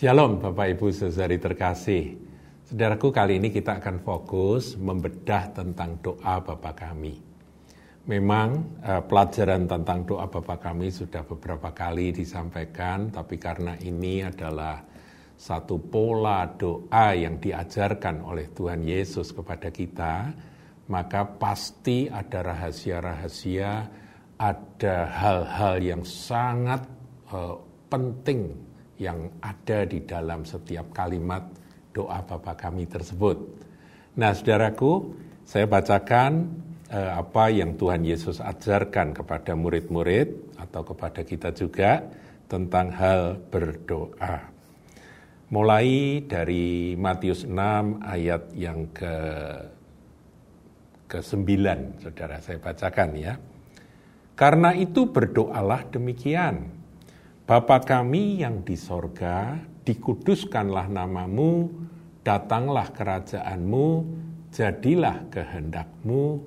Shalom Bapak Ibu Saudari terkasih. Saudaraku kali ini kita akan fokus membedah tentang doa Bapa kami. Memang eh, pelajaran tentang doa Bapa kami sudah beberapa kali disampaikan, tapi karena ini adalah satu pola doa yang diajarkan oleh Tuhan Yesus kepada kita, maka pasti ada rahasia-rahasia, ada hal-hal yang sangat uh, penting yang ada di dalam setiap kalimat doa Bapa kami tersebut. Nah, saudaraku, saya bacakan uh, apa yang Tuhan Yesus ajarkan kepada murid-murid atau kepada kita juga tentang hal berdoa. Mulai dari Matius 6 ayat yang ke ke-9, saudara saya bacakan ya. Karena itu berdoalah demikian. Bapa kami yang di sorga, dikuduskanlah namamu, datanglah kerajaanmu, jadilah kehendakmu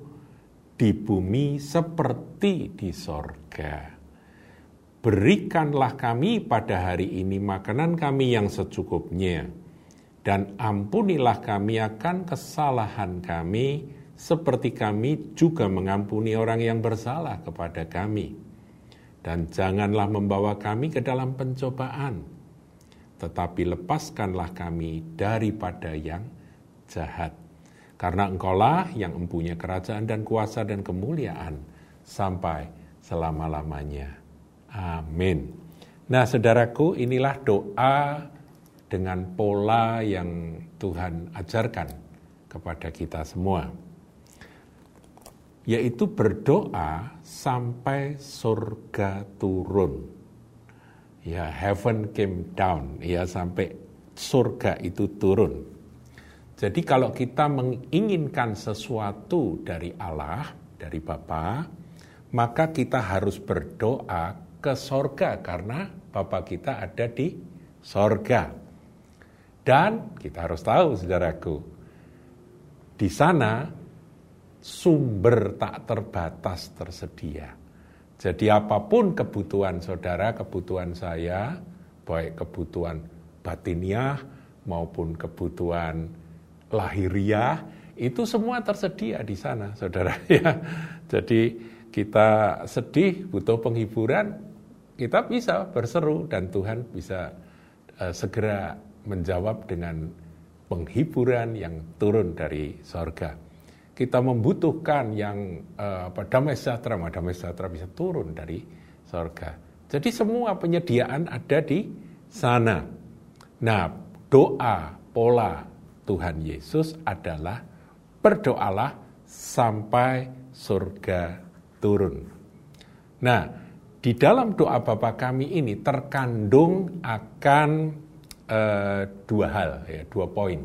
di bumi seperti di sorga. Berikanlah kami pada hari ini makanan kami yang secukupnya, dan ampunilah kami akan kesalahan kami, seperti kami juga mengampuni orang yang bersalah kepada kami. Dan janganlah membawa kami ke dalam pencobaan, tetapi lepaskanlah kami daripada yang jahat. Karena engkaulah yang mempunyai kerajaan dan kuasa dan kemuliaan sampai selama-lamanya. Amin. Nah saudaraku inilah doa dengan pola yang Tuhan ajarkan kepada kita semua yaitu berdoa sampai surga turun. Ya, heaven came down, ya sampai surga itu turun. Jadi kalau kita menginginkan sesuatu dari Allah, dari Bapa, maka kita harus berdoa ke sorga karena Bapa kita ada di sorga. Dan kita harus tahu, saudaraku, di sana sumber tak terbatas tersedia. Jadi apa pun kebutuhan saudara, kebutuhan saya, baik kebutuhan batiniah maupun kebutuhan lahiriah, itu semua tersedia di sana, saudara. Ya, jadi kita sedih, butuh penghiburan, kita bisa berseru dan Tuhan bisa uh, segera menjawab dengan penghiburan yang turun dari sorga kita membutuhkan yang uh, apa damai sejahtera, damai sejahtera bisa turun dari sorga. Jadi semua penyediaan ada di sana. Nah, doa pola Tuhan Yesus adalah berdoalah sampai surga turun. Nah, di dalam doa Bapa kami ini terkandung akan uh, dua hal, ya, dua poin.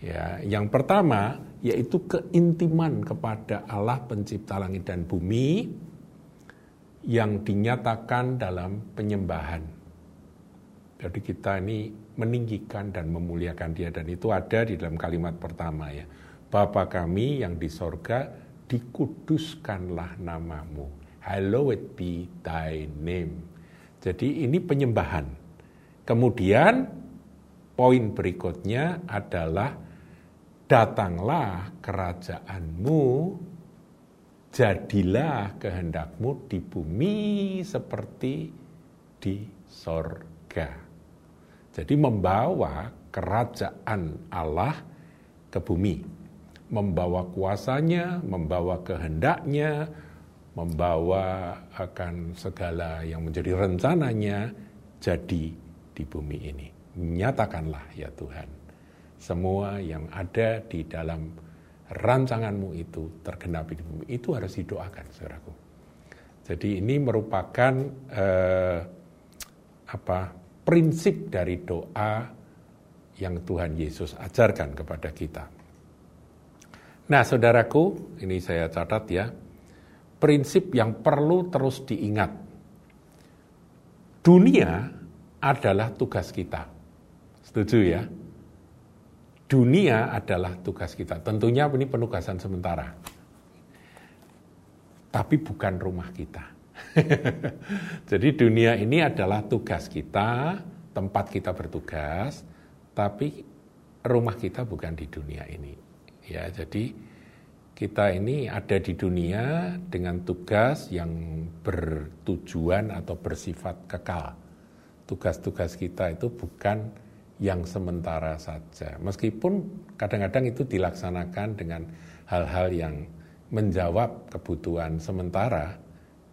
Ya, yang pertama yaitu keintiman kepada Allah pencipta langit dan bumi yang dinyatakan dalam penyembahan. Jadi kita ini meninggikan dan memuliakan dia dan itu ada di dalam kalimat pertama ya. Bapa kami yang di sorga, dikuduskanlah namamu. Hallowed be thy name. Jadi ini penyembahan. Kemudian poin berikutnya adalah datanglah kerajaanmu, jadilah kehendakmu di bumi seperti di sorga. Jadi membawa kerajaan Allah ke bumi, membawa kuasanya, membawa kehendaknya, membawa akan segala yang menjadi rencananya jadi di bumi ini. Nyatakanlah ya Tuhan semua yang ada di dalam rancanganmu itu tergenapi di bumi. Itu harus didoakan, saudaraku. Jadi ini merupakan eh, apa prinsip dari doa yang Tuhan Yesus ajarkan kepada kita. Nah, saudaraku, ini saya catat ya, prinsip yang perlu terus diingat. Dunia adalah tugas kita. Setuju ya? Dunia adalah tugas kita. Tentunya ini penugasan sementara. Tapi bukan rumah kita. Jadi dunia ini adalah tugas kita, tempat kita bertugas, tapi rumah kita bukan di dunia ini. Ya, jadi kita ini ada di dunia dengan tugas yang bertujuan atau bersifat kekal. Tugas-tugas kita itu bukan yang sementara saja. Meskipun kadang-kadang itu dilaksanakan dengan hal-hal yang menjawab kebutuhan sementara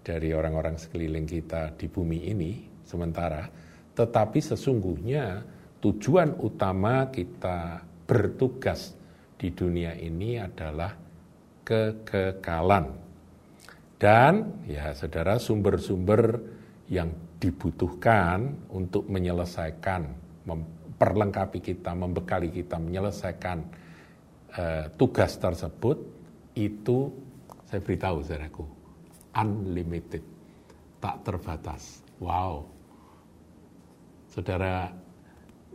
dari orang-orang sekeliling kita di bumi ini sementara, tetapi sesungguhnya tujuan utama kita bertugas di dunia ini adalah kekekalan. Dan ya saudara sumber-sumber yang dibutuhkan untuk menyelesaikan, memperlengkapi kita, membekali kita menyelesaikan uh, tugas tersebut itu saya beritahu saudaraku unlimited, tak terbatas. Wow. Saudara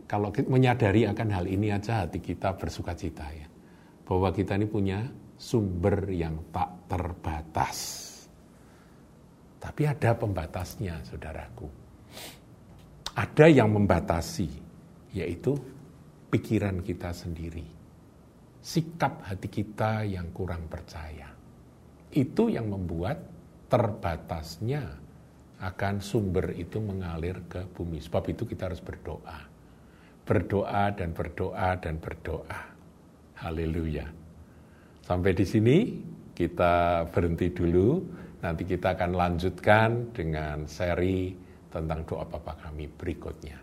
kalau kita menyadari akan hal ini aja hati kita bersuka cita ya. Bahwa kita ini punya sumber yang tak terbatas. Tapi ada pembatasnya, saudaraku. Ada yang membatasi, yaitu pikiran kita sendiri. Sikap hati kita yang kurang percaya. Itu yang membuat terbatasnya akan sumber itu mengalir ke bumi. Sebab itu kita harus berdoa berdoa dan berdoa dan berdoa. Haleluya. Sampai di sini kita berhenti dulu. Nanti kita akan lanjutkan dengan seri tentang doa Bapa kami berikutnya.